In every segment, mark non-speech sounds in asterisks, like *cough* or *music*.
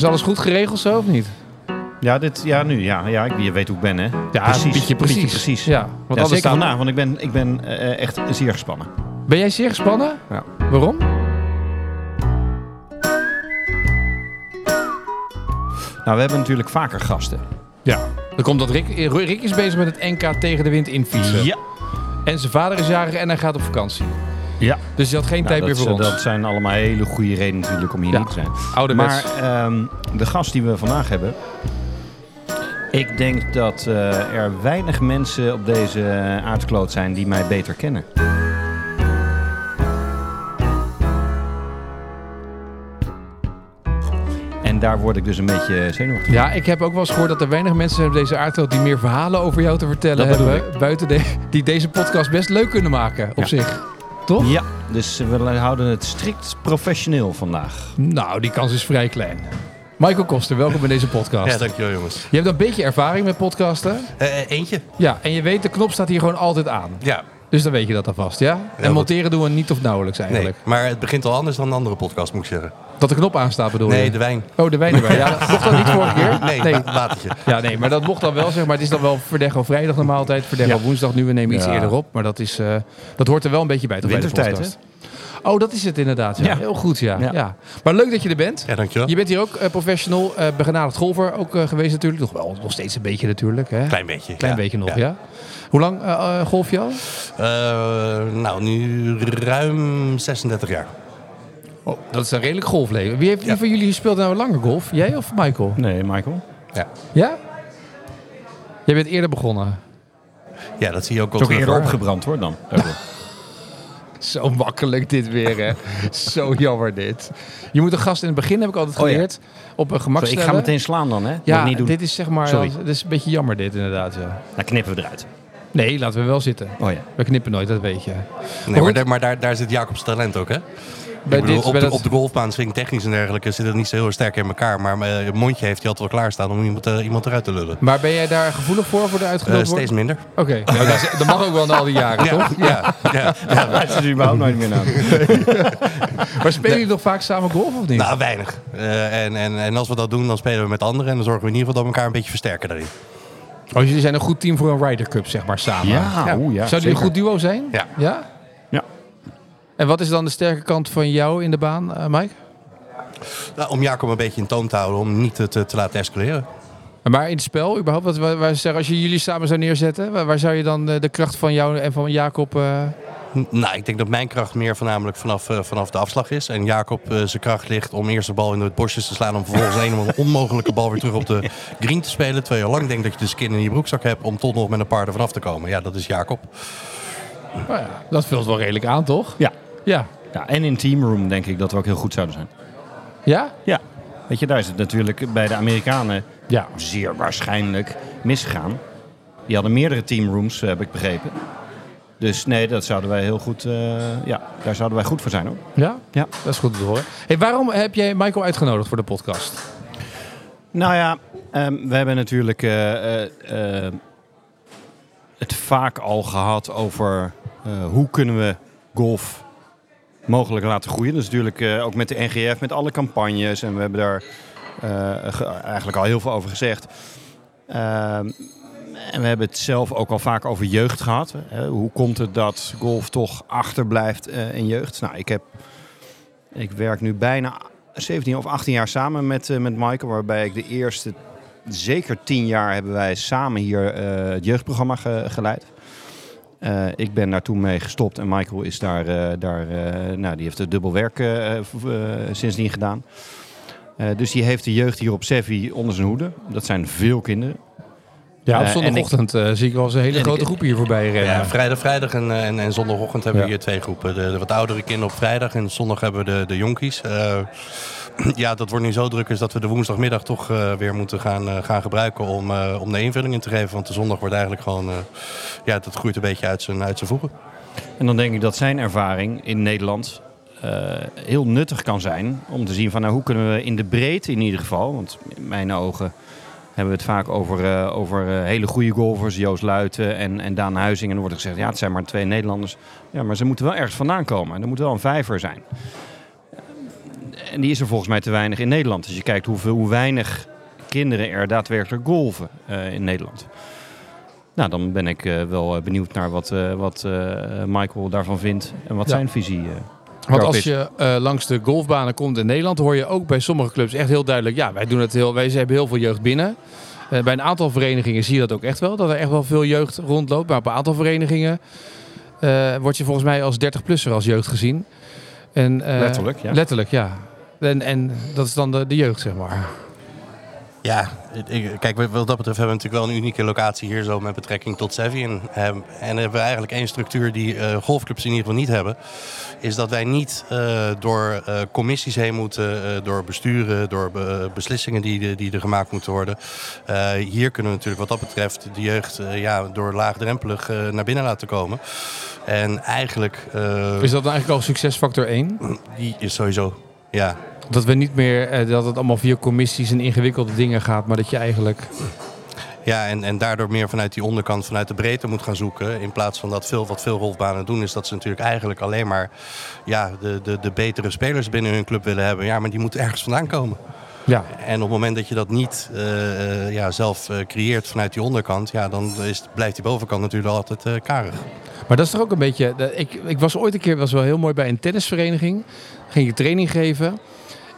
Is alles goed geregeld zo of niet? Ja, dit, ja nu. Ja, ja, ik- je weet hoe ik ben, hè? Ja, beetje precies. precies. Ja, want Ja, zeker vandaag, want ik ben, ik ben eh, echt zeer gespannen. Ben jij zeer gespannen? Ja. Waarom? Nou, we hebben natuurlijk vaker gasten. Ja. Dan komt dat Rick, Rick is bezig met het NK tegen de wind infietsen. Ja. En zijn vader is jarig en hij gaat op vakantie. Ja. Dus hij had geen Nou, tijd meer voor ons. dat zijn allemaal hele goede redenen natuurlijk om hier Ja. niet te zijn. Ouderwets. Maar ehm, de gast die we vandaag hebben... Ik denk dat eh, er weinig mensen op deze aardkloot zijn die mij beter kennen. En daar word ik dus een beetje zenuwachtig. Ja, ik heb ook wel eens gehoord dat er weinig mensen zijn op deze aardkloot die meer verhalen over jou te vertellen Dat hebben. Buiten de, die deze podcast best leuk kunnen maken op Ja. zich. Toch? Ja, dus we houden het strikt professioneel vandaag. Nou, die kans is vrij klein. Michael Koster, welkom bij deze podcast. Ja, dankjewel jongens. Je hebt een beetje ervaring met podcasten. Eh, eh, eentje? Ja, en je weet, de knop staat hier gewoon altijd aan. Ja. Dus dan weet je dat alvast, ja? En monteren doen we niet of nauwelijks Nee, eigenlijk. maar het begint al anders dan een andere podcast, moet ik zeggen. Dat de knop aanstaat bedoel Nee, je? de wijn. Oh, de wijn erbij. Ja, dat mocht dat niet vorige keer? Nee, nee. nee. watertje. Ja, nee, maar dat mocht dan wel, zeg maar. Het is dan wel Verdecho vrijdag normaal altijd. Verdecho Ja. woensdag nu. We nemen iets eerder op. Maar dat, is, eh, dat hoort er wel een beetje bij. Toch, bij de Wintertijd, podcast. Oh, dat is het inderdaad. Ja. Ja. Heel goed, ja. ja. Ja. Maar leuk dat je er bent. Ja, dankjewel. Je bent hier ook eh, professional, begenadigd golfer ook eh, geweest natuurlijk. Nog wel nog steeds een beetje natuurlijk. Hè? Klein beetje. Klein ja. beetje nog, ja. Hoe lang golf je al? Eh, nou, nu ruim 36 jaar. Oh, dat is een redelijk golfleven. Wie, heeft, wie Ja. van jullie speelt nou langer golf? Jij of Michael? Nee, Michael. Ja, Ja? Jij bent eerder begonnen. ja dat zie je ook wel ook terug. eerder hoor. opgebrand hoor dan. *laughs* *laughs* Zo makkelijk dit weer, hè. Zo jammer dit. Je moet een gast in het begin, heb ik altijd Oh ja. geleerd, op een gemak ik ga meteen slaan dan, hè? Ja, niet doen. dit is zeg maar, Sorry. dit is een beetje jammer dit inderdaad, ja. Dan knippen we eruit. Nee, laten we wel zitten. Oh ja. We knippen nooit, dat weet je. Nee, maar daar, maar daar, daar zit Jacobs talent ook, hè? Bedoel, dit, op, bij de, dat- op de golfbaan, swingtechnisch en dergelijke, zit het niet zo heel sterk in elkaar. Maar mijn mondje heeft hij altijd wel klaarstaan om iemand, eh, iemand eruit te lullen. Maar ben jij daar gevoelig voor, voor de Eh, uitgenodigd steeds worden? minder. Oké, *laughs* nou, dat, mag ook wel na al die jaren, Ja, toch? ja, ja. *laughs* Ja, luister je überhaupt nooit meer naar. *laughs* Maar spelen jullie nog vaak samen golf of niet? Nou, weinig. Eh, en, en, en als we dat doen, dan spelen we met anderen. En dan zorgen we in ieder geval dat we elkaar een beetje versterken daarin. Oh, jullie zijn een goed team voor een Ryder Cup, zeg maar, samen. Ja, ja, Zouden jullie een goed duo zijn? Ja. Ja? Ja. En wat is dan de sterke kant van jou in de baan, eh, Mike? Nou, om Jacob een beetje in toon te houden, om niet te, te, te laten escaleren. Maar in het spel, überhaupt, wat, waar, als je jullie samen zou neerzetten, waar, waar zou je dan eh, de kracht van jou en van Jacob... eh, Nou, ik denk dat mijn kracht meer voornamelijk vanaf, eh, vanaf de afslag is. En Jacob eh, zijn kracht ligt om eerst de bal in het bosjes te slaan... om vervolgens een onmogelijke bal weer terug op de green te spelen. Terwijl je al lang denkt dat je de skin in je broekzak hebt... om toch nog met een paar er vanaf te komen. Ja, dat is Jacob. nou ja, dat vult wel redelijk aan, toch? Ja. Ja. ja. En in teamroom denk ik dat we ook heel goed zouden zijn. Ja? Ja. Weet je, daar is het natuurlijk bij de Amerikanen Ja. zeer waarschijnlijk misgegaan. Die hadden meerdere teamrooms, eh, heb ik begrepen. Dus nee, dat zouden wij heel goed, eh, ja, daar zouden wij goed voor zijn hoor. Ja? Ja. Dat is goed te horen. Hey, waarom heb jij Michael uitgenodigd voor de podcast? Nou ja, ehm, we hebben natuurlijk eh, eh, het vaak al gehad over hoe kunnen we golf mogelijk laten groeien. Dus natuurlijk eh, ook met de NGF, met alle campagnes. En we hebben daar ge- eigenlijk al heel veel over gezegd. En we hebben het zelf ook al vaak over jeugd gehad. Hoe komt het dat golf toch achterblijft eh, in jeugd? Nou, ik heb... Ik werk nu bijna 17 of 18 jaar samen met, eh, met Michael. Waarbij ik de eerste zeker 10 jaar hebben wij samen hier eh, het jeugdprogramma ge- geleid. Eh, ik ben daar toen mee gestopt en Michael is daar, daar nou, die heeft het dubbel werk sindsdien gedaan. Dus die heeft de jeugd hier op Sevi onder zijn hoede. Dat zijn veel kinderen. Ja, op Eh, en zondagochtend eh, zie ik wel eens een hele grote ik- groep hier voorbij rennen. Ja, vrijdag, vrijdag en, eh, en, en zondagochtend hebben we hier twee groepen. De, de wat oudere kinderen op vrijdag en zondag hebben we de, de jonkies. Eh, *clears throat* ja, dat wordt nu zo druk is dat we de woensdagmiddag toch eh, weer moeten gaan, eh, gaan gebruiken om, eh, om de invulling in te geven. Want de zondag wordt eigenlijk gewoon, eh, ja, dat groeit een beetje uit zijn, uit zijn voegen. En dan denk ik dat zijn ervaring in Nederland eh, heel nuttig kan zijn. Om te zien van nou, hoe kunnen we in de breedte in ieder geval. Want in mijn ogen hebben we het vaak over, eh, over eh, hele goede golfers. Joost Luiten en, en Daan Huizing. En dan wordt er gezegd, ja het zijn maar twee Nederlanders. Ja, maar ze moeten wel ergens vandaan komen. En er moet wel een vijver zijn. en die is er volgens mij te weinig in Nederland. Als je kijkt hoeveel, hoe weinig kinderen er daadwerkelijk golven eh, in Nederland. Nou, dan ben ik eh, wel eh, benieuwd naar wat, eh, wat eh, Michael daarvan vindt en wat Ja. zijn visie eh Want als je eh, langs de golfbanen komt in Nederland, hoor je ook bij sommige clubs echt heel duidelijk. Ja, wij doen het heel. Wij hebben heel veel jeugd binnen. Eh, bij een aantal verenigingen zie je dat ook echt wel. Dat er echt wel veel jeugd rondloopt. Maar op een aantal verenigingen eh, word je volgens mij als 30-plusser als jeugd gezien. En, Letterlijk, ja. Letterlijk, ja. En, en dat is dan de, de jeugd, zeg maar. Ja, kijk, wat dat betreft hebben we natuurlijk wel een unieke locatie hier zo met betrekking tot Sevi. En, en hebben we eigenlijk één structuur die eh, golfclubs in ieder geval niet hebben. Is dat wij niet eh, door eh, commissies heen moeten, door besturen, door be- beslissingen die, die er gemaakt moeten worden. Hier kunnen we natuurlijk wat dat betreft de jeugd ja, door laagdrempelig naar binnen laten komen. En eigenlijk, Is dat dan eigenlijk al succesfactor 1? die is sowieso, ja, Dat we niet meer, eh, dat het allemaal via commissies en ingewikkelde dingen gaat, maar dat je eigenlijk... Ja, en, en daardoor meer vanuit die onderkant, vanuit de breedte moet gaan zoeken. In plaats van dat veel, wat veel golfbanen doen, is dat ze natuurlijk eigenlijk alleen maar ja, de, de, de betere spelers binnen hun club willen hebben. Ja, maar die moeten ergens vandaan komen. Ja, En op het moment dat je dat niet eh, eh, ja, zelf creëert vanuit die onderkant, ja, dan is, blijft die bovenkant natuurlijk altijd eh, karig. Maar dat is toch ook een beetje. Ik, ik was ooit een keer was wel heel mooi bij een tennisvereniging. Ging ik training geven.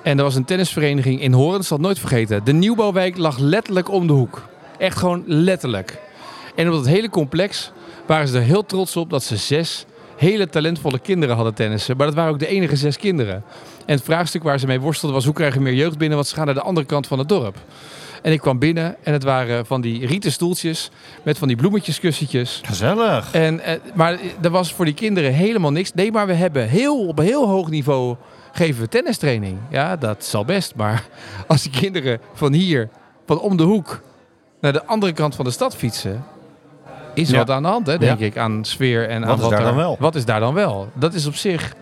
En er was een tennisvereniging in Horen, dat nooit vergeten. De nieuwbouwwijk lag letterlijk om de hoek. Echt gewoon letterlijk. En op dat hele complex waren ze er heel trots op dat ze zes hele talentvolle kinderen hadden tennissen. Maar dat waren ook de enige zes kinderen. En het vraagstuk waar ze mee worstelden was hoe krijgen we meer jeugd binnen, want ze gaan naar de andere kant van het dorp. En ik kwam binnen en het waren van die rieten stoeltjes met van die bloemetjeskussentjes. Gezellig. En, eh, maar er was voor die kinderen helemaal niks. Nee, maar we hebben heel, op een heel hoog niveau geven we tennistraining. Ja, dat zal best. Maar *laughs* als die kinderen van hier, van om de hoek, naar de andere kant van de stad fietsen... Is Ja. wat aan de hand, hè, denk Ja. ik, aan sfeer en Wat aan is wat daar er- dan wel? Wat is daar dan wel? Dat is op zich...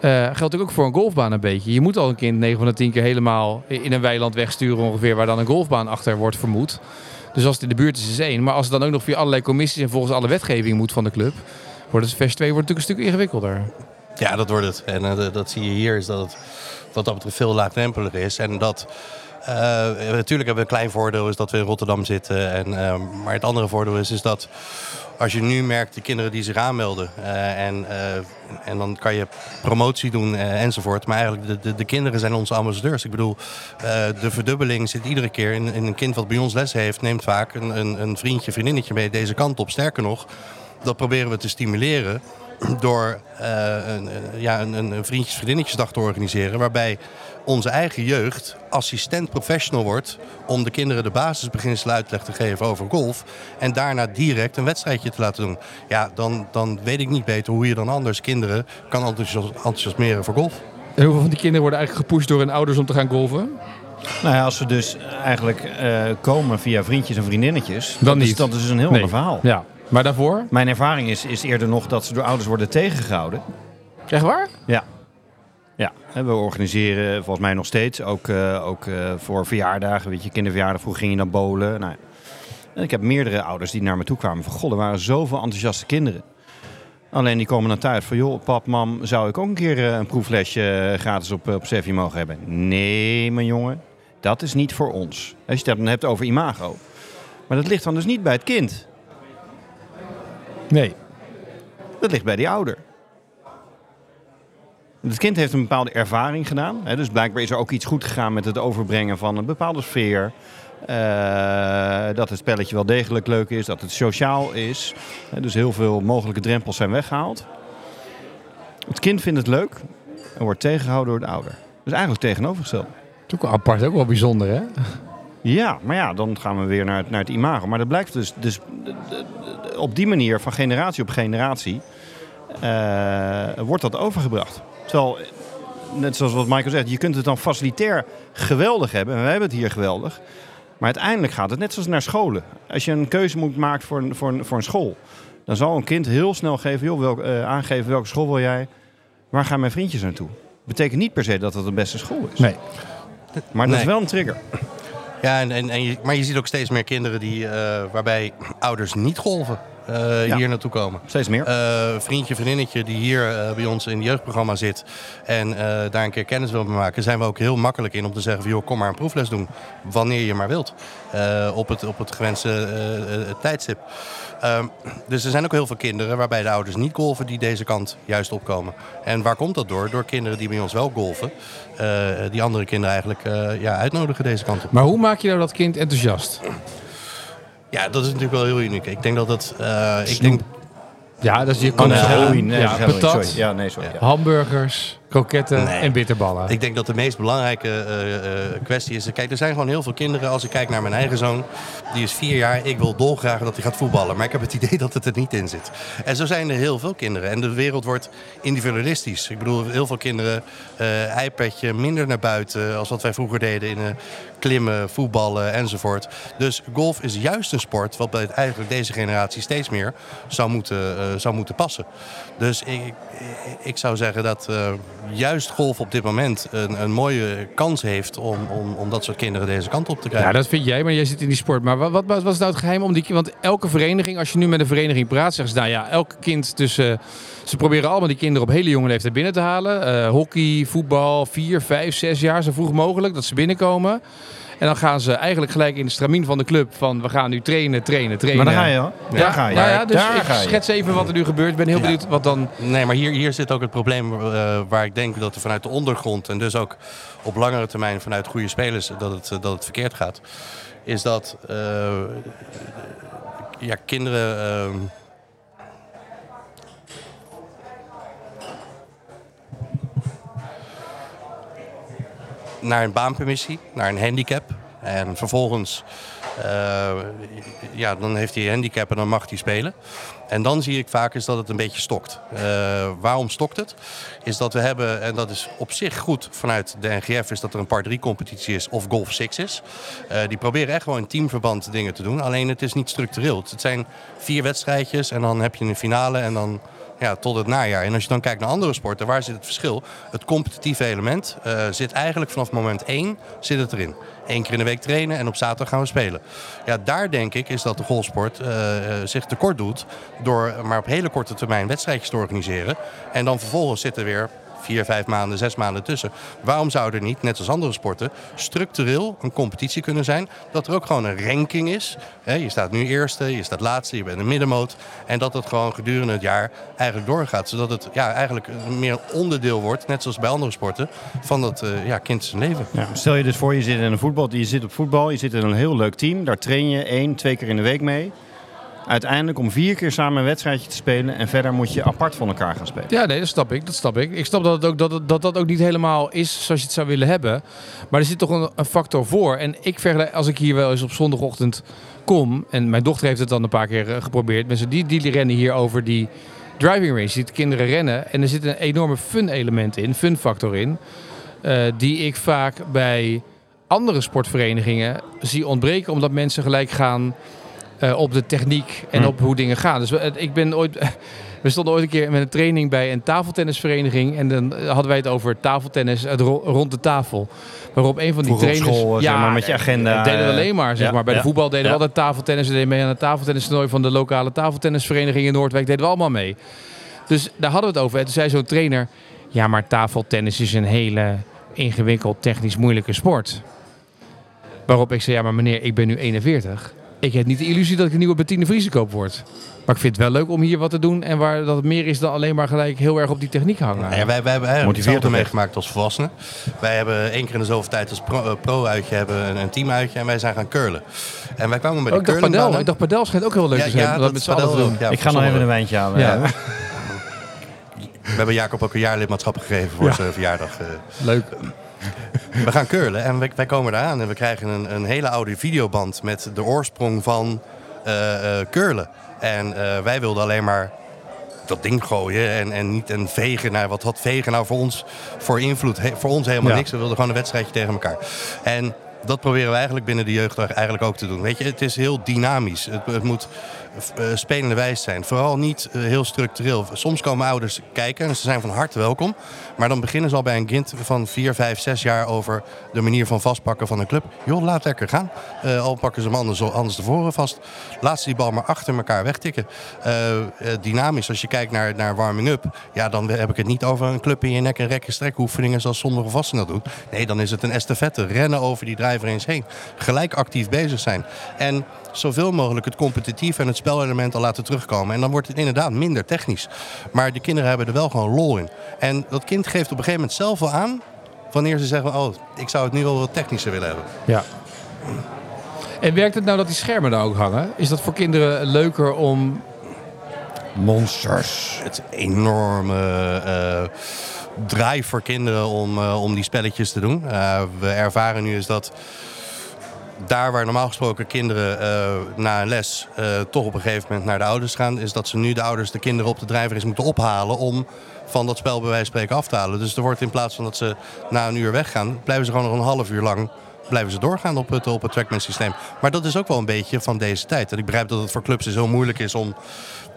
eh, geldt ook voor een golfbaan een beetje. Je moet al een kind 9 van de 10 keer helemaal in een weiland wegsturen ongeveer... waar dan een golfbaan achter wordt vermoed. Dus als het in de buurt is, is één. Maar als het dan ook nog via allerlei commissies en volgens alle wetgeving moet van de club... wordt het vers 2 wordt natuurlijk een stuk ingewikkelder. Ja, dat wordt het. En eh, dat zie je hier, is dat het wat dat betreft veel laagdrempeliger is. En dat, eh, natuurlijk hebben we een klein voordeel, is dat we in Rotterdam zitten. En, eh, maar het andere voordeel is, is dat als je nu merkt de kinderen die zich aanmelden. en, en dan kan je promotie doen enzovoort. Maar eigenlijk de, de, de kinderen zijn onze ambassadeurs. Ik bedoel, de verdubbeling zit iedere keer in, in een kind wat bij ons les heeft. Neemt vaak een, een, een vriendje, vriendinnetje mee deze kant op. Sterker nog, dat proberen we te stimuleren door eh, een, een- ja, een, een vriendjes vriendinnetjesdag te organiseren. Waarbij onze eigen jeugd assistent professional wordt om de kinderen de basisbeginselen uitleg te geven over golf. En daarna direct een wedstrijdje te laten doen. Ja, dan, dan weet ik niet beter hoe je dan anders kinderen kan enthousias- enthousiasmeren voor golf. En hoeveel van die kinderen worden eigenlijk gepusht door hun ouders om te gaan golven? Nou ja, als ze dus eigenlijk eh, komen via vriendjes en vriendinnetjes, Dan dat, is, dat is dus een heel Nee. ander verhaal. Ja. Maar daarvoor? Mijn ervaring is, is eerder nog dat ze door ouders worden tegengehouden. Echt waar? Ja. Ja, en we organiseren volgens mij nog steeds, ook, eh, ook eh, voor verjaardagen, weet je, kinderverjaardag, vroeger ging je naar bolen. Nou, en ik heb meerdere ouders die naar me toe kwamen van, god, er waren zoveel enthousiaste kinderen. Alleen die komen dan thuis van, joh, pap, mam, zou ik ook een keer eh, een proeflesje gratis op, op Sevi mogen hebben? Nee, mijn jongen, dat is niet voor ons. Als je het dan hebt over imago. Maar dat ligt dan dus niet bij het kind. Nee. Dat ligt bij die ouder. Het kind heeft een bepaalde ervaring gedaan. Hè, dus blijkbaar is er ook iets goed gegaan met het overbrengen van een bepaalde sfeer. Eh, dat het spelletje wel degelijk leuk is, dat het sociaal is. Hè, dus heel veel mogelijke drempels zijn weggehaald. Het kind vindt het leuk en wordt tegengehouden door de ouder. Dus eigenlijk tegenovergesteld. Dat is ook wel apart, ook wel bijzonder, hè? Ja, maar ja, dan gaan we weer naar het, naar het imago. Maar dat blijkt dus, dus op die manier, van generatie op generatie, eh, wordt dat overgebracht. Terwijl, net zoals wat Michael zegt, je kunt het dan facilitair geweldig hebben. En wij hebben het hier geweldig. Maar uiteindelijk gaat het net zoals naar scholen. Als je een keuze moet maken voor een, voor een, voor een school, dan zal een kind heel snel geven, joh, welk, eh, aangeven welke school wil jij, waar gaan mijn vriendjes naartoe. Betekent niet per se dat het de beste school is. Nee. Maar dat is wel een trigger. Ja, en, en, en je, maar je ziet ook steeds meer kinderen die, eh, waarbij ouders niet golven. Eh, Ja. hier naartoe komen. Steeds meer. Eh, vriendje, vriendinnetje die hier eh, bij ons in het jeugdprogramma zit en eh, daar een keer kennis wil mee maken, zijn we ook heel makkelijk in om te zeggen van joh, kom maar een proefles doen. Wanneer je maar wilt. Eh, op, het, op het gewenste tijdstip. Ehm, dus er zijn ook heel veel kinderen waarbij de ouders niet golven die deze kant juist opkomen. En waar komt dat door? Door kinderen die bij ons wel golven, eh, die andere kinderen eigenlijk eh, ja, uitnodigen deze kant op. Maar hoe maak je nou dat kind enthousiast? Ja, dat is natuurlijk wel heel uniek. Ik denk dat het. eh, ik denk, Ja, dat is je Oh, kan nee, Halloween. Nee, ja, dat patat, Sorry. Ja, nee, sorry. Ja. hamburgers, kroketten Nee. en bitterballen. Ik denk dat de meest belangrijke eh, eh, kwestie is... Kijk, er zijn gewoon heel veel kinderen. Als ik kijk naar mijn eigen zoon, die is vier jaar. Ik wil dolgraag dat hij gaat voetballen. Maar ik heb het idee dat het er niet in zit. En zo zijn er heel veel kinderen. En de wereld wordt individualistisch. Ik bedoel, heel veel kinderen, eh iPadje, minder naar buiten... als wat wij vroeger deden in eh, klimmen, voetballen enzovoort. Dus golf is juist een sport... wat bij eigenlijk deze generatie steeds meer zou moeten, eh, zou moeten passen. Dus ik, ik, zou zeggen dat eh, juist golf op dit moment een, een mooie kans heeft om, om, om dat soort kinderen deze kant op te krijgen. Ja, dat vind jij, maar jij zit in die sport. Maar wat, wat, wat was nou het geheim om die Want elke vereniging, als je nu met een vereniging praat, zeggen ze, nou ja, elke kind tussen... Ze proberen allemaal die kinderen op hele jonge leeftijd binnen te halen. Eh, hockey, voetbal, vier, vijf, zes jaar, zo vroeg mogelijk, dat ze binnenkomen. En dan gaan ze eigenlijk gelijk in de stramien van de club van we gaan nu trainen, trainen, trainen. Maar daar ga je al. Daar Ja, ga je. nou ja, dus daar ik ga je. schets even wat er nu gebeurt. Ik ben heel Ja. benieuwd wat dan... Nee, maar hier, hier zit ook het probleem eh, waar ik denk dat er vanuit de ondergrond en dus ook op langere termijn vanuit goede spelers dat het, dat het verkeerd gaat. Is dat eh, ja, kinderen. Naar een baanpermissie, naar een handicap. En vervolgens, eh, ja, dan heeft hij een handicap en dan mag hij spelen. En dan zie ik vaak is dat het een beetje stokt. Eh, waarom stokt het? Is dat we hebben, en dat is op zich goed vanuit de NGF, is dat er een par 3 competitie is of Golf 6 is. Eh, die proberen echt gewoon in teamverband dingen te doen. Alleen het is niet structureel. Het zijn vier wedstrijdjes en dan heb je een finale en dan ja, tot het najaar. En als je dan kijkt naar andere sporten, waar zit het verschil? Het competitieve element eh, zit eigenlijk vanaf moment 1 zit het erin. Eén keer in de week trainen en op zaterdag gaan we spelen. Ja, daar denk ik is dat de golfsport eh, eh, zich tekort doet door maar op hele korte termijn wedstrijdjes te organiseren. En dan vervolgens zit er weer vier, vijf maanden, zes maanden tussen. Waarom zou er niet, net als andere sporten, structureel een competitie kunnen zijn? Dat er ook gewoon een ranking is. Je staat nu eerste, je staat laatste, je bent een middenmoot. En dat het gewoon gedurende het jaar eigenlijk doorgaat. Zodat het ja, eigenlijk meer onderdeel wordt, net zoals bij andere sporten, van dat eh, ja, kind zijn leven. Stel je dus voor, je zit in een voetbal, je zit op voetbal, je zit in een heel leuk team. Daar train je één, twee keer in de week mee. Uiteindelijk om vier keer samen een wedstrijdje te spelen en verder moet je apart van elkaar gaan spelen. Ja, nee, dat snap ik. Dat snap ik. Ik snap dat het ook, dat, het- dat dat ook niet helemaal is zoals je het zou willen hebben. Maar er zit toch een, factor voor. En ik vergelijk, als ik hier wel eens op zondagochtend kom... en mijn dochter heeft het dan een paar keer eh, geprobeerd... mensen die, die rennen hier over die driving range. Je ziet kinderen rennen en er zit een enorme fun element in, fun factor in... eh, die ik vaak bij andere sportverenigingen zie ontbreken... omdat mensen gelijk gaan eh, op de techniek en Hm. op hoe dingen gaan. Dus ik ben ooit... *laughs* We stonden ooit een keer met een training bij een tafeltennisvereniging. En dan hadden wij het over tafeltennis het ro- rond de tafel. Waarop een van die Vroeger trainers... school, zeg maar, met je agenda, deden we eh, alleen maar. Zeg ja, maar. Bij ja, de voetbal deden ja. we altijd tafeltennis. We deden mee aan het tafeltennistoernooi van de lokale tafeltennisvereniging in Noordwijk. Deden we allemaal mee. Dus daar hadden we het over. En toen zei zo'n trainer... Ja, maar tafeltennis is een hele ingewikkeld, technisch moeilijke sport. Waarop ik zei, ja maar meneer, ik ben nu 41. Ik heb niet de illusie dat ik een nieuwe Bettine Vriezen koop word. Maar ik vind het wel leuk om hier wat te doen. En waar dat het meer is dan alleen maar gelijk heel erg op die techniek hangen. Nou ja, wij, wij hebben hetzelfde meegemaakt als volwassenen. Wij hebben één keer in de zoveel tijd als pro- eh, pro-uitje hebben een, een teamuitje en wij zijn gaan curlen. En wij kwamen bij Oh, de ik dacht padel. curlingbanen. Ik dacht padel schijnt ook heel leuk Ja, te zijn. ja, om dat met z'n doen. ja, ik ga nog even een wijntje halen. Ja. *laughs* We hebben Jacob ook een jaarlidmaatschap gegeven voor Ja. zijn verjaardag. eh. Leuk. We gaan curlen en wij, wij komen eraan en we krijgen een, een hele oude videoband met de oorsprong van eh eh, curlen. En eh, wij wilden alleen maar dat ding gooien en, en niet een vegen. Nou, wat had vegen nou voor ons voor invloed? He- voor ons helemaal Ja. niks. We wilden gewoon een wedstrijdje tegen elkaar. En dat proberen we eigenlijk binnen de jeugd eigenlijk ook te doen. Weet je, het is heel dynamisch. Het, het moet spelende wijs zijn. Vooral niet uh, heel structureel. Soms komen ouders kijken en ze zijn van harte welkom. Maar dan beginnen ze al bij een kind van 4, 5, 6 jaar over de manier van vastpakken van een club. Joh, laat lekker gaan. Uh, al pakken ze hem anders, anders tevoren vast. Laat ze die bal maar achter elkaar wegtikken. dynamisch, als je kijkt naar, naar warming-up. Ja, dan heb ik het niet over een club in je nek en rekken strekoefeningen zoals sommige vasten dat doen. Nee, dan is het een estafette. Rennen over die drijver eens heen. Gelijk actief bezig zijn. En zoveel mogelijk het competitief en het spelelement al laten terugkomen. En dan wordt het inderdaad minder technisch. Maar de kinderen hebben er wel gewoon lol in. En dat kind geeft op een gegeven moment zelf wel aan wanneer ze zeggen: Oh, ik zou het nu wel wat technischer willen hebben. Ja. En werkt het nou dat die schermen daar ook hangen? Is dat voor kinderen leuker om. Monsters. Het enorme. Uh, drive voor kinderen om, uh, om die spelletjes te doen. Uh, we ervaren nu is dat daar waar normaal gesproken kinderen uh, na een les uh, toch op een gegeven moment naar de ouders gaan, is dat ze nu de ouders de kinderen op de drijver is moeten ophalen om van dat spel bij wijze van spreken af te halen. Dus er wordt in plaats van dat ze na een uur weggaan, blijven ze gewoon nog een half uur lang blijven ze doorgaan op het, op het trackman systeem. Maar dat is ook wel een beetje van deze tijd. En ik begrijp dat het voor clubs dus heel moeilijk is om,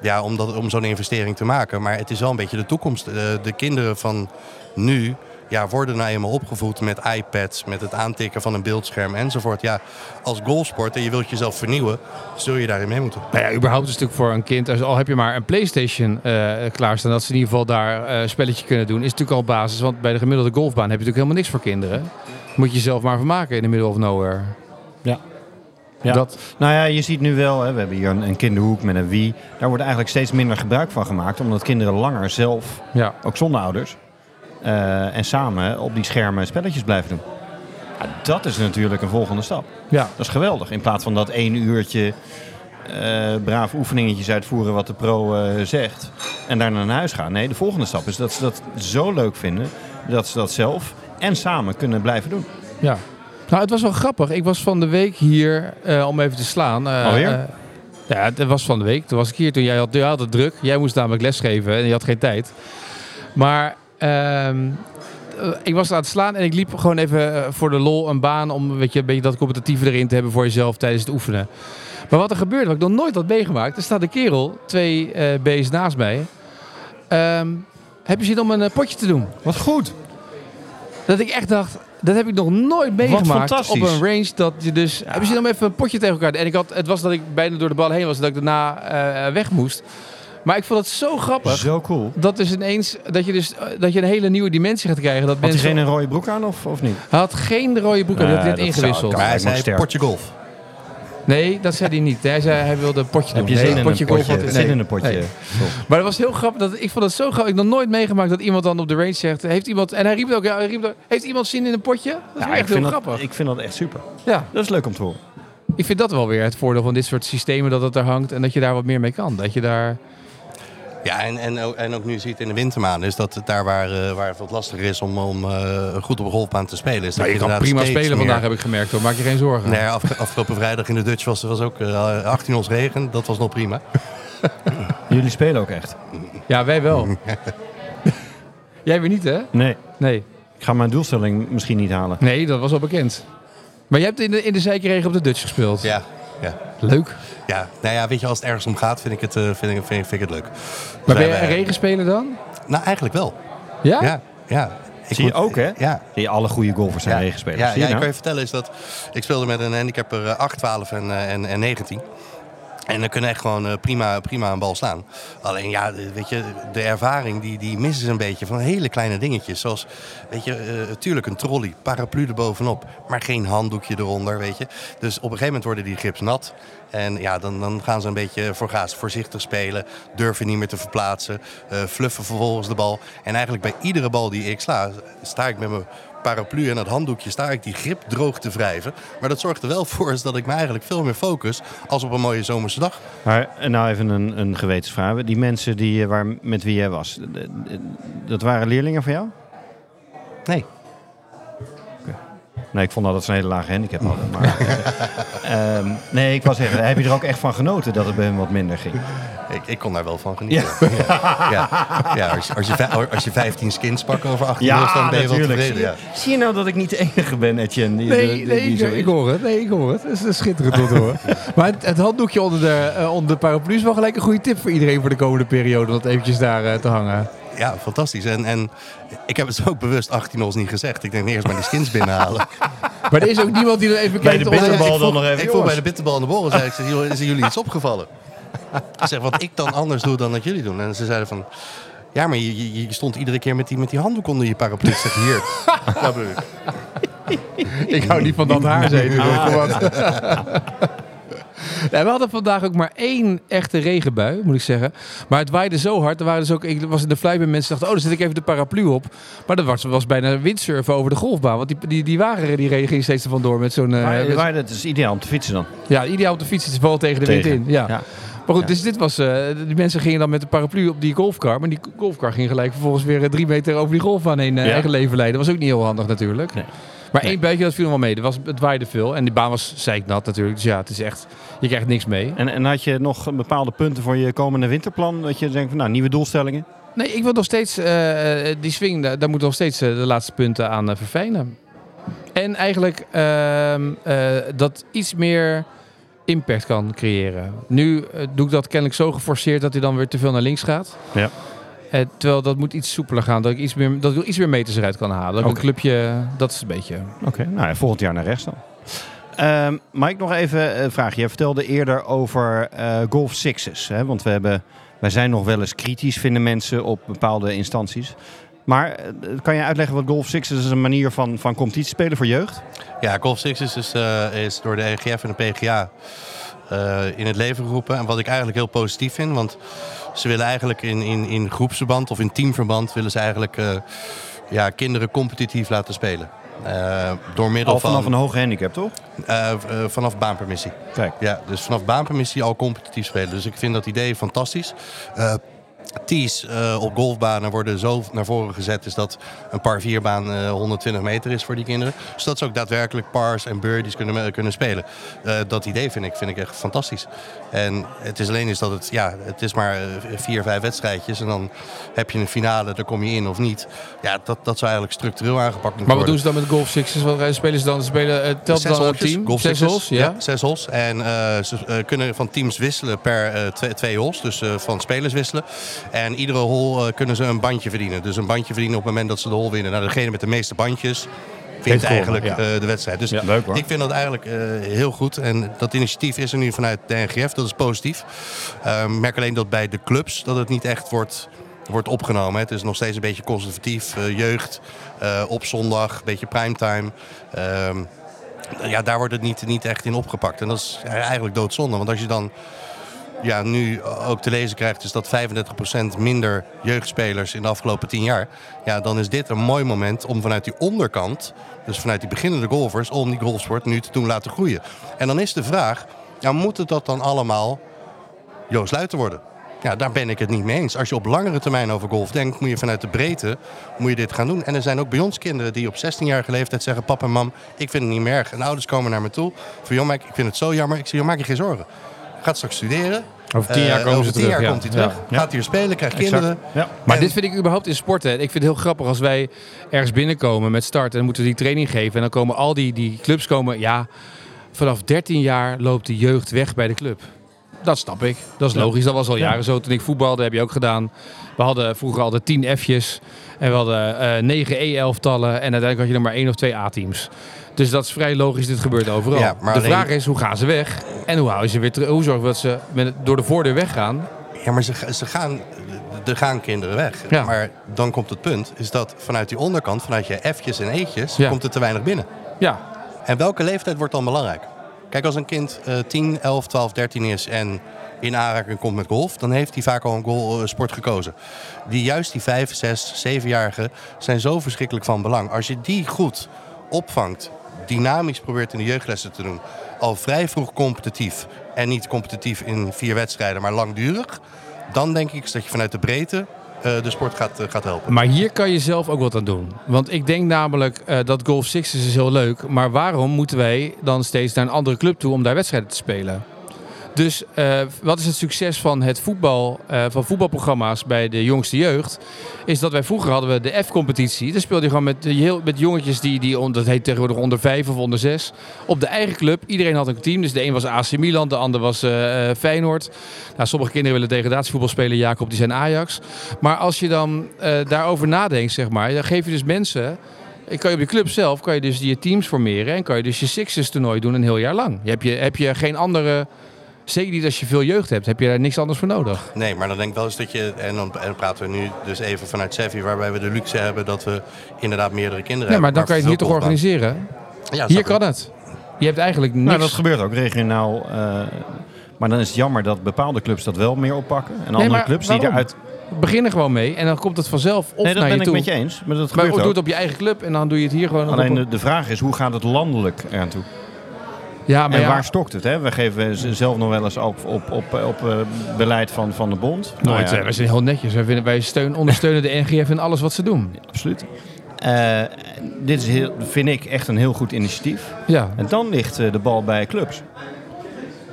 ja, om, om zo'n investering te maken. Maar het is wel een beetje de toekomst. De, de kinderen van nu ja, worden nou eenmaal opgevoed met iPads, met het aantikken van een beeldscherm enzovoort. Ja, als golfsport en je wilt jezelf vernieuwen, zul je daarin mee moeten. Nou ja, überhaupt is het natuurlijk voor een kind, al heb je maar een PlayStation uh, klaarstaan, dat ze in ieder geval daar uh, een spelletje kunnen doen, is natuurlijk al basis. Want bij de gemiddelde golfbaan heb je natuurlijk helemaal niks voor kinderen. Moet je jezelf maar vermaken in de middle of nowhere. Ja. Ja. Dat. Nou ja, je ziet nu wel, hè, we hebben hier een, een, kinderhoek met een Wii. Daar wordt eigenlijk steeds minder gebruik van gemaakt, omdat kinderen langer zelf, ja. ook zonder ouders, uh, en samen op die schermen spelletjes blijven doen. Ja, dat is natuurlijk een volgende stap. Ja. Dat is geweldig. In plaats van dat één uurtje uh, braaf oefeningetjes uitvoeren wat de pro uh, zegt. En daarna naar huis gaan. Nee, de volgende stap is dat ze dat zo leuk vinden dat ze dat zelf en samen kunnen blijven doen. Ja. Nou, het was wel grappig. Ik was van de week hier om even te slaan. Alweer? ja, het was van de week. Toen was ik hier. Toen jij had, jij had het druk. Jij moest namelijk lesgeven en je had geen tijd. Maar Ehm, ik was aan het slaan en ik liep gewoon even eh, voor de lol een baan om weet je, een beetje dat competitieve erin te hebben voor jezelf tijdens het oefenen. Maar wat er gebeurde, wat ik nog nooit had meegemaakt, er staat een kerel, twee uh, B's naast mij. Um, heb je zin om een potje te doen? Wat goed. Dat ik echt dacht, dat heb ik nog nooit meegemaakt op een range. Dat je dus, heb je zin om even een potje tegen elkaar. En ik had, het was dat ik bijna door de bal heen was, dat ik daarna uh, weg moest. Maar ik vond het zo grappig. Zo cool. Dat is ineens dat je dus dat je een hele nieuwe dimensie gaat krijgen. Dat had mensen... hij geen rode broek aan of, of niet? Hij had geen rode broek aan. hij had net ingewisseld. maar hij zei potje golf. Nee, dat zei hij niet. Hij zei hij wilde een potje doen. Heb je zin, nee, in, potje een potje, nee. zin in een potje? Nee. Maar dat was heel grappig. Dat, ik vond het zo grappig. Ik heb nog nooit meegemaakt dat iemand dan op de range zegt... Heeft iemand, en hij riep ook, hij riep ook, heeft iemand zin in een potje? Dat is ja, echt heel dat, grappig. Ik vind dat echt super. Ja. Dat is leuk om te horen. Ik vind dat wel weer het voordeel van dit soort systemen. Dat het er hangt en dat je daar wat meer mee kan. Dat je daar... Ja, en, en, en ook nu ziet in de wintermaanden is dat het daar waar, uh, waar het wat lastiger is om, om uh, goed op een golfbaan te spelen. Is nou, je kan prima spelen meer... vandaag, heb ik gemerkt hoor. Maak je geen zorgen. Nee, af, afgelopen vrijdag in de Dutch was, was ook uh, 18 ons regen. Dat was nog prima. *laughs* Jullie spelen ook echt? Ja, wij wel. *laughs* Jij weer niet hè? Nee. Nee. Ik ga mijn doelstelling misschien niet halen. Nee, dat was al bekend. Maar je hebt in de, in de zijkeregen op de Dutch gespeeld. Ja. Ja. Leuk. Ja, nou ja, weet je, als het ergens om gaat, vind ik het, uh, vind ik, vind, ik, vind ik het leuk. Maar ben je een regenspeler dan? Nou, eigenlijk wel. Ja? Ja, ja. Ik Zie je ook, hè? Ja. Zie je alle goede golfers zijn ja. regenspelers. Ja, ja nou? ik kan je vertellen is dat ik speelde met een handicapper 8, 12 en, uh, en, en 19. En dan kunnen echt gewoon uh, prima, prima een bal slaan. Alleen ja, weet je, de ervaring die, die missen ze een beetje van hele kleine dingetjes. Zoals, weet je, uh, tuurlijk een trolley, paraplu erbovenop, maar geen handdoekje eronder, weet je. Dus op een gegeven moment worden die grips nat. En ja, dan, dan gaan ze een beetje voor gaas, voorzichtig spelen. Durven niet meer te verplaatsen. Uh, fluffen vervolgens de bal. En eigenlijk bij iedere bal die ik sla, sta ik met mijn paraplu en het handdoekje sta ik die grip droog te wrijven. Maar dat zorgt er wel voor dat ik me eigenlijk veel meer focus als op een mooie zomerse dag. Maar nou even een, een gewetensvraag. Die mensen die, eh, waar, met wie jij was, dat waren leerlingen van jou? Nee. Nee, ik vond dat ze een hele lage handicap hadden. Maar, um, *laughs* nee, ik was zeggen, heb je er ook echt van genoten dat het bij hem wat minder ging? Ik, ik kon daar wel van genieten. Ja, ja. ja als, je, als, je, als je 15 skins pakt over 18 Ja, dan ben je wel tevreden. Ja. Zie je nou dat ik niet de enige ben, Etienne? Die, Nee, die- nee die ik, zo hoor het. Nee, ik hoor het. Het is, schitterend om te horen. *laughs* Maar het, het handdoekje onder de, eh, onder de paraplu is wel gelijk een goede tip voor iedereen voor de komende periode. Om dat eventjes daar eh, te hangen. Ja, fantastisch. En, en ik heb het ook bewust 18 hols niet gezegd. Ik denk eerst maar die skins binnenhalen. *laughs* Maar er is ook niemand die er even Bij kijkt. de of- bitterbal ik dan nog even, Ik vroeg bij de bitterbal en de borrel. Zei ik, is er jullie iets opgevallen? Ik zeg, wat ik dan anders doe dan dat jullie doen. En ze zeiden van... Ja, maar je, je, je stond iedere keer met die, met die handdoek onder je paraplu. Ik zeg, hier. *laughs* Dat bedoel ik. Ik hou niet van dat haar. Ah. We hadden vandaag ook maar één echte regenbui, moet ik zeggen. Maar het waaide zo hard. Er waren dus ook, ik was in de fly bij mensen dachten, oh, dan zet ik even de paraplu op. Maar dat was, was bijna windsurfen over de golfbaan. Want die, die, die wagen die regen ging steeds er vandoor met zo'n... Maar, met- maar het is ideaal om te fietsen dan. ja, ideaal op de fiets. Het is wel tegen de wind Tegen. in. Ja. Ja. Maar goed, dus dit was... eh, die mensen gingen dan met de paraplu op die golfcar. Maar die golfcar ging gelijk vervolgens weer eh, drie meter over die golfbaan heen eh, eigen leven leiden. Dat was ook niet heel handig natuurlijk. Nee. Maar één buitje, dat viel wel mee. Er was, het waaide veel. En die baan was zeiknat natuurlijk. Dus ja, het is echt... Je krijgt niks mee. En, en had je nog bepaalde punten voor je komende winterplan? Dat je denkt van, nou, nieuwe doelstellingen? Nee, ik wil nog steeds... die swing, daar, daar moet nog steeds de laatste punten aan verfijnen. En eigenlijk ehm, eh, dat iets meer impact kan creëren. Nu eh, doe ik dat kennelijk zo geforceerd dat hij dan weer te veel naar links gaat. Ja. Eh, terwijl dat moet iets soepeler gaan. Dat ik iets meer, dat ik iets meer meters eruit kan halen. Dat Oké. een clubje... Dat is een beetje... Oké, nou ja, volgend jaar naar rechts dan. Ehm mag ik nog even een vraag? Jij vertelde eerder over eh, Golf Sixes. Hè? Want we hebben, wij zijn nog wel eens kritisch, vinden mensen, op bepaalde instanties. Maar eh, kan je uitleggen wat Golf Sixes is? Een manier van, van competitie spelen voor jeugd? Ja, Golf Six is, dus, eh, is door de EGF en de PGA eh, in het leven geroepen. En wat ik eigenlijk heel positief vind. Want ze willen eigenlijk in, in, in groepsverband of in teamverband... willen ze eigenlijk eh, ja, kinderen competitief laten spelen. Eh, door middel Al vanaf van... een hoge handicap, toch? eh, eh, vanaf baanpermissie. Kijk. Ja, dus vanaf baanpermissie al competitief spelen. Dus ik vind dat idee fantastisch. Eh tees eh, op golfbanen worden zo naar voren gezet... is dat een par 4 baan eh, 120 meter is voor die kinderen. Zodat ze ook daadwerkelijk pars en birdies kunnen, kunnen spelen. Eh, dat idee vind ik, vind ik echt fantastisch. En het is alleen is dat het, ja, het is maar eh, vier, vijf wedstrijdjes... en dan heb je een finale, daar kom je in of niet. Ja, dat, dat zou eigenlijk structureel aangepakt moeten Maar wat worden. doen ze dan met golf sixes? Wat eh, spelen ze dan? Ze spelen, eh, telt dan een team? golf Zes holes? Ja. zes holes. En eh, ze eh, kunnen van teams wisselen per eh, twee, twee holes. Dus eh, van spelers wisselen. En iedere hole eh, kunnen ze een bandje verdienen. Dus een bandje verdienen op het moment dat ze de hole winnen. Nou, degene met de meeste bandjes gewonnen, eigenlijk ja. eh, de wedstrijd. Dus Ja, leuk, hoor. ik vind dat eigenlijk eh, heel goed. En dat initiatief is er nu vanuit de NGF. Dat is positief. Merk alleen dat bij de clubs dat het niet echt wordt wordt opgenomen. Het is nog steeds een beetje conservatief. jeugd, op zondag, een beetje primetime. Ehm, ja, daar wordt het niet, niet echt in opgepakt. En dat is eigenlijk doodzonde. Want als je dan ja, nu ook te lezen krijgt... dat 35% minder jeugdspelers in de afgelopen 10 jaar... Ja, dan is dit een mooi moment om vanuit die onderkant... dus vanuit die beginnende golfers... om die golfsport nu te doen laten groeien. En dan is de vraag... Ja, moet het dat dan allemaal Joost Luiten worden? Ja, daar ben ik het niet mee eens. Als je op langere termijn over golf denkt, moet je vanuit de breedte moet je dit gaan doen. En er zijn ook bij ons kinderen die op 16-jarige leeftijd zeggen: Papa en mam, ik vind het niet meer erg. En ouders komen naar me toe. Van joh, ik vind het zo jammer. Ik zeg: joh, maak je geen zorgen. Gaat straks studeren. Over tien jaar Eh, komen over ze tien terug. jaar ja. komt hij terug. Ja. Gaat hier spelen, krijgt Exact. kinderen. Ja. Maar En- dit vind ik überhaupt in sporten. Ik vind het heel grappig als wij ergens binnenkomen met start en dan moeten we die training geven. En dan komen al die, die clubs komen. Ja, vanaf 13 jaar loopt de jeugd weg bij de club. Dat snap ik. Dat is logisch. Dat was al Ja. jaren zo. Toen ik voetbalde heb je ook gedaan. We hadden vroeger al de 10 F'jes. En we hadden eh 9 E-elftallen. En uiteindelijk had je nog maar één of twee A-teams. Dus dat is vrij logisch. Dit gebeurt overal. Ja, de alleen- vraag is, hoe gaan ze weg? En hoe houden ze weer terug? Hoe zorgen we dat ze met, door de voordeur weggaan? Ja, maar ze, ze gaan, er gaan kinderen weg. Ja. Maar dan komt het punt, is dat vanuit die onderkant, vanuit je F'jes en E'tjes, Ja. komt er te weinig binnen. Ja, En welke leeftijd wordt dan belangrijk? Kijk, als een kind eh 10, 11, 12, 13 is en in aanraking komt met golf, dan heeft hij vaak al een goal, eh, sport gekozen. Die juist die 5, 6, 7-jarigen zijn zo verschrikkelijk van belang. Als je die goed opvangt, dynamisch probeert in de jeugdlessen te doen, al vrij vroeg competitief en niet competitief in vier wedstrijden, maar langdurig, dan denk ik dat je vanuit de breedte eh, de sport gaat, eh, gaat helpen. Maar hier kan je zelf ook wat aan doen. Want ik denk namelijk eh, dat Golf Sixes is heel leuk. Maar waarom moeten wij dan steeds naar een andere club toe om daar wedstrijden te spelen? Dus eh, wat is het succes van het voetbal, eh, van voetbalprogramma's bij de jongste jeugd? Is dat wij vroeger hadden we de F-competitie. Daar speelde je gewoon met, heel, met jongetjes die, die dat heet tegenwoordig onder vijf of onder zes. Op de eigen club. Iedereen had een team. Dus de een was AC Milan, de ander was eh, eh, Feyenoord. Nou, sommige kinderen willen degradatievoetbal spelen. Jacob, die zijn Ajax. Maar als je dan eh, daarover nadenkt, zeg maar, dan geef je dus mensen. Ik kan je op je club zelf kan je dus je teams formeren en kan je dus je Sixers toernooi doen een heel jaar lang. Heb je, heb je geen andere, zeker niet als je veel jeugd hebt, heb je daar niks anders voor nodig. Nee, maar dan denk ik wel eens dat je... En dan, en dan praten we nu dus even vanuit Sevi... waarbij we de luxe hebben dat we inderdaad meerdere kinderen Nee, maar hebben. dan kan je het hier toch organiseren. Ja, Hier kan het. Je hebt eigenlijk niks. Nou, dat gebeurt ook regionaal. eh, maar dan is het jammer dat bepaalde clubs dat wel meer oppakken. En andere maar clubs die eruit... Begin er gewoon mee en dan komt het vanzelf op Nee, dat naar ben je ik toe. met je eens. Maar dat maar gebeurt doe ook. het op je eigen club en dan doe je het hier gewoon. Alleen op- de, de vraag is, hoe gaat het landelijk eraan toe? Ja, maar en ja, waar stokt het? Hè? We geven zelf nog wel eens op, op, op, op eh, beleid van, van de bond. Nou nooit. ja, eh, wij zijn heel netjes. Wij, vinden, wij steun, *laughs* ondersteunen de NGF in alles wat ze doen. absoluut. Eh, dit is heel, vind ik echt een heel goed initiatief. Ja. En dan ligt eh, de bal bij clubs.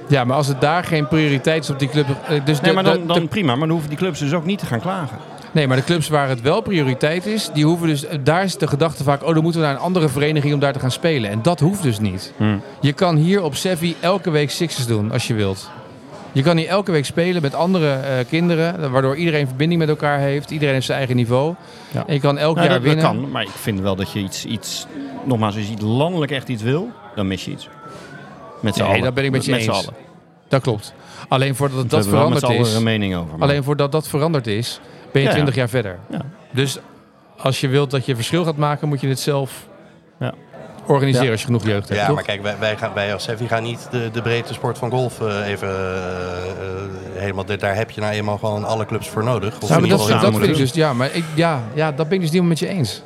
ja, maar als het daar geen prioriteit is op die club. Dus Nee, de- maar de- dan, dan de- prima. Maar dan hoeven die clubs dus ook niet te gaan klagen. Nee, maar de clubs waar het wel prioriteit is, die hoeven dus. Daar is de gedachte vaak, oh, dan moeten we naar een andere vereniging om daar te gaan spelen. En dat hoeft dus niet. Je kan hier op Sevi elke week Sixers doen als je wilt. Je kan hier elke week spelen met andere eh, kinderen, waardoor iedereen verbinding met elkaar heeft. Iedereen heeft zijn eigen niveau. Ja. En je kan elk Nou, jaar dat, dat winnen. kan, maar ik vind wel dat je iets, iets... Nogmaals, als je iets landelijk echt iets wil, dan mis je iets. Met z'n Nee, allen. dat ben ik met je z'n eens. allen. Dat klopt. Alleen voordat dat met veranderd is. een mening over. maar- Alleen voordat dat veranderd is, ben je Ja, ja. 20 jaar verder. Ja. Dus als je wilt dat je verschil gaat maken, moet je het zelf Ja. organiseren Ja. als je genoeg jeugd hebt. Ja, toch? maar kijk, wij, wij, gaan, wij als Sevi gaan niet de, de breedte sport van golf eh, even eh, eh, helemaal... Daar heb je nou eenmaal gewoon alle clubs voor nodig. Of maar ieder dat, vind ik dus, ja, maar ik, ja, ja, dat ben ik dus niet met je eens.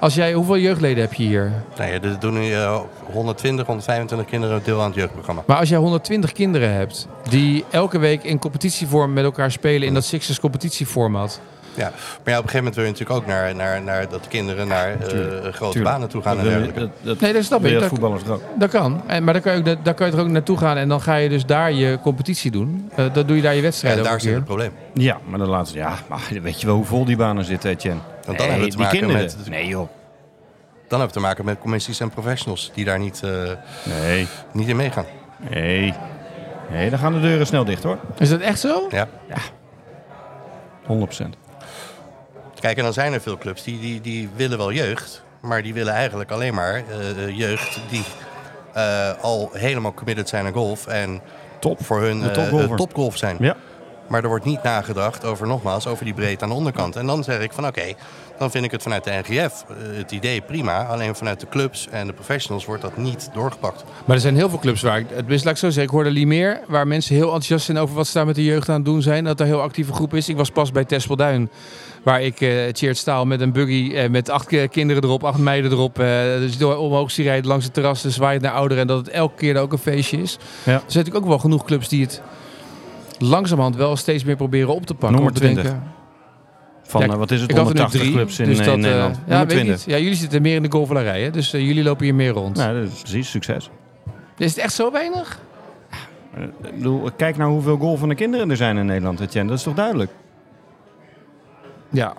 Als jij, hoeveel jeugdleden heb je hier? Nee, er doen nu eh, 120, 125 kinderen deel aan het jeugdprogramma. Maar als jij 120 kinderen hebt die elke week in competitievorm met elkaar spelen in dat Sixers competitieformat. Ja, maar ja, op een gegeven moment wil je natuurlijk ook naar, naar, naar dat kinderen naar eh, Tuurlijk, grote tuurlijk. banen toe gaan Dat en dergelijke. dat- dat Nee, dat snap ik. Dat, voetballers er ook. dat kan. En, maar daar kan, je ook, daar kan je er ook naartoe gaan en dan ga je dus daar je competitie doen. Eh dan doe je daar je En wedstrijden daar ook zit het probleem. Ja, maar dan laatste, ja, maar weet je wel hoe vol die banen zitten, Etienne? Want dan hebben we te maken kinderen. met- Nee joh. Dan hebben we te maken met commissies en professionals die daar niet, eh, Nee, niet in meegaan. nee. Nee, dan gaan de deuren snel dicht hoor. Is dat echt zo? Ja. 100%. Kijk, en dan zijn er veel clubs die, die, die willen wel jeugd, maar die willen eigenlijk alleen maar eh, jeugd die eh, al helemaal committed zijn aan golf en Top. voor hun eh, topgolf zijn. Ja. Maar er wordt niet nagedacht over, nogmaals, over die breedte aan de onderkant. En dan zeg ik van oké, dan vind ik het vanuit de NGF eh, het idee prima. Alleen vanuit de clubs en de professionals wordt dat niet doorgepakt. Maar er zijn heel veel clubs waar ik, het is laat ik zo zeggen, ik hoorde Limeer, waar mensen heel enthousiast zijn over wat ze daar met de jeugd aan het doen zijn. Dat er een heel actieve groep is. Ik was pas bij Tespelduin, waar ik eh cheert staal met een buggy eh, met acht ki- kinderen erop, acht meiden erop. eh, dus door omhoog zie rijden langs het terras, dus zwaait naar ouderen en dat het elke keer ook een feestje is. Ja. Er zijn natuurlijk ook wel genoeg clubs die het langzamerhand wel steeds meer proberen op te pakken. Nummer om te 20. denken, Van, Ja, eh, wat is het, ik had er nu 180 drie, clubs in, dus eh, dat, in eh, Nederland? ja, weet ik 20. niet. Ja, jullie zitten meer in de golfvalerij, hè? dus jullie lopen hier meer rond. Dat is precies, succes. Is het echt zo weinig? Ik bedoel, kijk nou hoeveel golvende kinderen er zijn in Nederland, Etienne. Dat is toch duidelijk? Ja.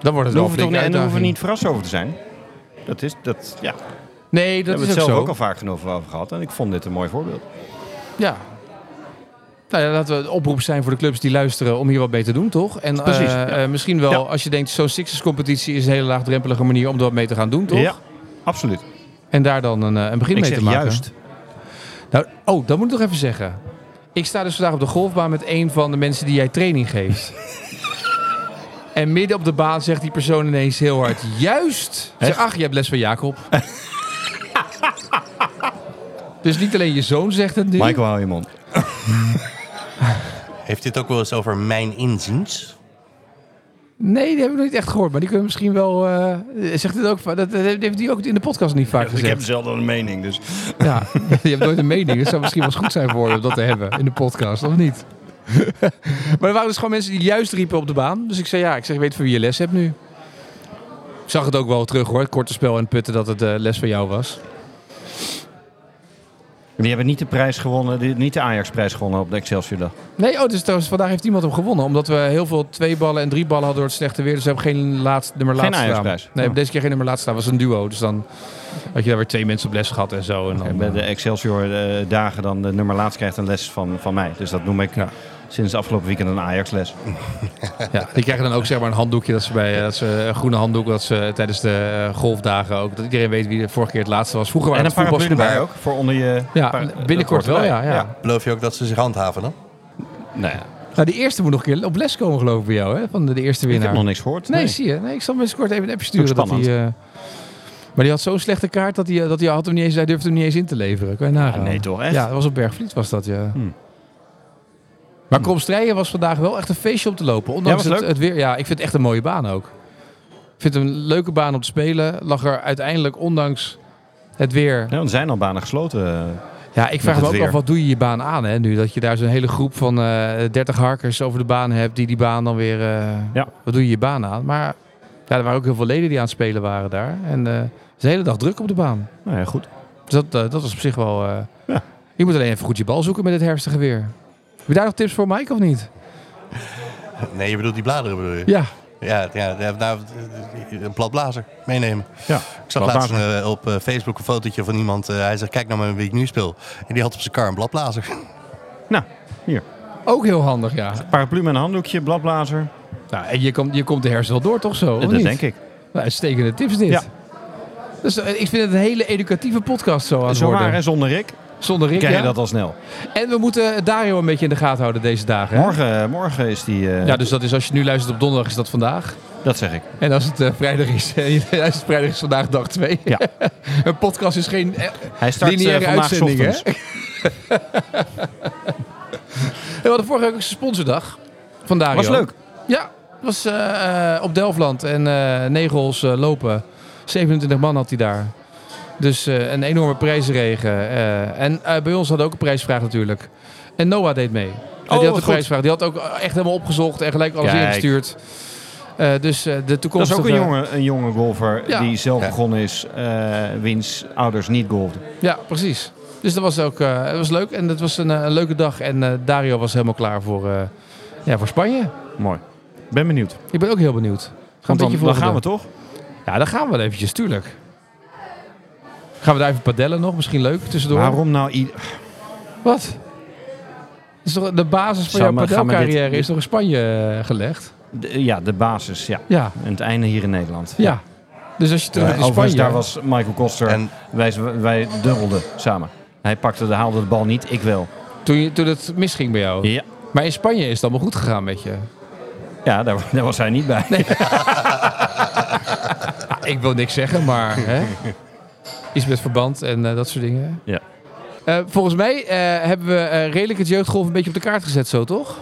Dan wordt het hoeven, toch, flinke en daar hoeven we niet verrast over te zijn. Dat is, dat, ja. Nee, We dat hebben is het ook zelf zo. ook al vaak genoeg over gehad. En ik vond dit een mooi voorbeeld. Ja. Nou ja, laten we een oproep zijn voor de clubs die luisteren om hier wat mee te doen, toch? En Precies, eh, ja. eh, misschien wel, Ja. als je denkt, zo'n Sixers-competitie is een hele laagdrempelige manier om er wat mee te gaan doen, toch? Ja, absoluut. En daar dan een, eh, een begin Ik mee te maken. juist. Nou, oh, dat moet ik nog even zeggen. Ik sta dus vandaag op de golfbaan met een van de mensen die jij training geeft. *laughs* en midden op de baan zegt die persoon ineens heel hard, juist. Zeg, ach, je hebt les van Jacob. *laughs* dus niet alleen je zoon zegt het nu. Michael, hou je mond. Heeft dit ook wel eens over mijn inziens? Nee, die heb ik nog niet echt gehoord. Maar die kunnen misschien wel... eh zegt het ook, dat, dat heeft hij ook in de podcast niet vaak Ik heb gezegd. zelden een mening, dus... Ja, *laughs* je hebt nooit een mening. Het zou misschien wel eens goed zijn voor je om dat te hebben in de podcast, of niet? *laughs* maar er waren dus gewoon mensen die juist riepen op de baan. Dus ik zei ja, ik zeg, ik weet van wie je les hebt nu. Ik zag het ook wel terug hoor, het korte spel en putten, dat het eh, les van jou was. Die hebben niet de prijs gewonnen, niet de Ajax-prijs gewonnen op de Excelsior-dag. Nee, oh, dus trouwens, vandaag heeft iemand hem gewonnen. Omdat we heel veel twee ballen en drie ballen hadden door het slechte weer. Dus we hebben geen laatst, nummer Geen laatst staan. Ajax-prijs? Nee, Oh. deze keer geen nummer laatst staan. was een duo. Dus dan had je daar weer twee mensen op les gehad en zo. En dan, bij de eh, Excelsior-dagen dan de nummer laatst krijgt een les van, van mij. Dus dat noem ik Ja. Sinds afgelopen weekend een Ajax-les. *laughs* ja, die krijgen dan ook zeg maar een handdoekje. Dat ze bij, eh, dat ze, een groene handdoek. Dat ze tijdens de eh, golfdagen ook. Dat iedereen weet wie de vorige keer het laatste was. Vroeger En waren een het erbij ook, voor onder je... Ja, binnenkort wel, erbij. ja. ja. Beloof je ook dat ze zich handhaven dan? Nee, Nou, die eerste moet nog een keer op les komen geloof ik bij jou. Hè? Van de, de eerste ik winnaar. heb nog niks gehoord. Nee, zie je. Nee, ik zal mensen kort even een appje sturen. Dat hij, spannend. eh, maar die had zo'n slechte kaart dat hij, dat hij, had hem niet eens, hij durfde hem niet eens in te leveren. Kan je nagaan. nee, toch echt? Ja, dat was op Bergvliet was dat, ja. Hmm. Maar Kromstrijen was vandaag wel echt een feestje om te lopen. Ondanks Ja, het, het weer. Ja, ik vind het echt een mooie baan ook. Ik vind het een leuke baan om te spelen. Lag er uiteindelijk, ondanks het weer... Ja, er zijn al banen gesloten. eh. Ja, ik vraag me ook weer. af, wat doe je je baan aan hè, nu? Dat je daar zo'n hele groep van eh 30 harkers over de baan hebt... die die baan dan weer... eh, Ja. Wat doe je je baan aan? Maar ja, er waren ook heel veel leden die aan het spelen waren daar. En het is de hele dag druk op de baan. Nou ja, goed. Dus dat, dat was op zich wel... Ja. Je moet alleen even goed je bal zoeken met het herfstige weer. Heb je daar nog tips voor Mike of niet? Nee, je bedoelt die bladeren bedoel je? Ja. Ja, ja, ja, nou, een platblazer meenemen. Ja, Ik zag laatst eh, op eh, Facebook een fotootje van iemand. eh, hij zegt, kijk nou maar wie ik nu speel. En die had op zijn kar een bladblazer. *laughs* Nou, hier. Ook heel handig, ja. Paraplu met een handdoekje, bladblazer. Nou, en je komt, je komt de herfst wel door, toch zo? of dat niet? denk ik. Nou, uitstekende tips dit. Ja. Dus, ik vind het een hele educatieve podcast zo aan het Zo waar en zonder Rick Zonder Rick, krijg je ja. dat al snel. En we moeten Dario een beetje in de gaten houden deze dagen. hè? Morgen, morgen is die... eh, Ja, dus dat is als je nu luistert op donderdag, is dat vandaag. Dat zeg ik. En als het eh, vrijdag is, *laughs* als het vrijdag is vandaag dag 2. Ja. *laughs* een podcast is geen eh, Hij start eh, lineaire vandaag uitzending, hè? *laughs* We hadden vorige week ook een sponsordag van Dario. Was leuk. Ja, het was eh, eh, op Delftland en eh Negels eh, lopen. 27 man had hij daar. Dus eh, een enorme prijzenregen. eh. en eh, bij ons hadden ook een prijsvraag natuurlijk. En Noah deed mee. Oh, die had de prijsvraag. Die had ook echt helemaal opgezocht en gelijk alles Kijk. ingestuurd. Dus de Dat is ook een jonge, een jonge golfer Ja. die zelf Ja. begonnen is, wiens ouders niet golfden. Ja, precies. Dus dat was ook het was leuk. En het was een, een leuke dag. En Dario was helemaal klaar voor, ja, voor Spanje. Mooi. Ben benieuwd. Ik ben ook heel benieuwd. Gaan Want dan, dan gaan we toch? Ja, dan gaan we wel eventjes, tuurlijk. Gaan we daar even padellen nog? Misschien leuk tussendoor. Waarom nou... Wat? Is toch de basis van Zou jouw dit- padelcarrière is toch in Spanje eh, gelegd? De- ja, de basis, ja. Ja, En het einde hier in Nederland. ja. Dus als je terug Ja, bent in Spanje... daar was Michael Koster. En Wij, wij dubbelden samen. Hij pakte de, haalde de bal niet, ik wel. Toen, je, toen het misging bij jou. Ja, Maar in Spanje is het allemaal goed gegaan met je. ja daar, daar was hij niet bij. *laughs* Ik wil niks zeggen, maar... hè? *laughs* Iets met verband en eh, dat soort dingen. Ja. Eh, volgens mij eh, hebben we eh, redelijk het jeugdgolf een beetje op de kaart gezet zo, toch?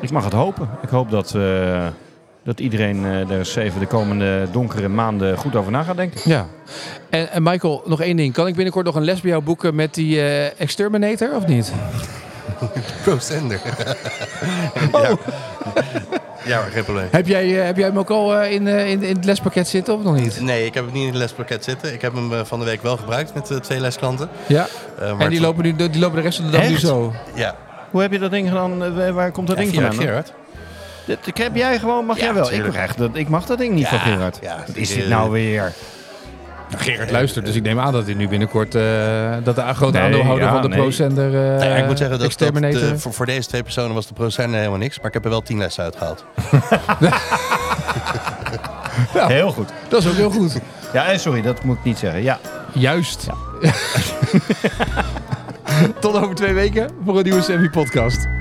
Ik mag het hopen. Ik hoop dat, eh, dat iedereen eh, er eens even de komende donkere maanden goed over na gaat denken. Ja. En, en Michael, nog één ding. Kan ik binnenkort nog een les bij jou boeken met die eh, Exterminator of niet? *laughs* Pro Sender. Oh. ja. *laughs* ja, maar geen probleem. Heb jij, eh, heb jij hem ook al eh, in, eh, in, in het lespakket zitten of nog niet? Nee, ik heb hem niet in het lespakket zitten. Ik heb hem van de week wel gebruikt met twee lesklanten. Ja. En die lopen, nu, die lopen de rest van de dag nu zo. Ja, Hoe heb je dat ding gedaan? Waar- komt dat ja ding vandaan? Gerard. Heb jij gewoon, mag Ja, jij wel. Ik, tuurlijk. krijg dat, ik mag dat ding niet Ja, van Gerard. ja, Wat is dit nou weer? Gerard luistert, dus ik neem aan dat hij nu binnenkort... eh, dat de grote Nee, aandeelhouder ja, van de nee. ProSender uh, Nou ja, ik moet zeggen dat, dat Exterminator... eh, voor, voor deze twee personen was de Pro Sender helemaal niks. Maar ik heb er wel tien lessen uitgehaald. *laughs* Heel goed. *laughs* Dat is ook heel goed. Ja, eh, sorry, dat moet ik niet zeggen. Ja, Juist. *laughs* Tot over twee weken voor een nieuwe Semi-podcast.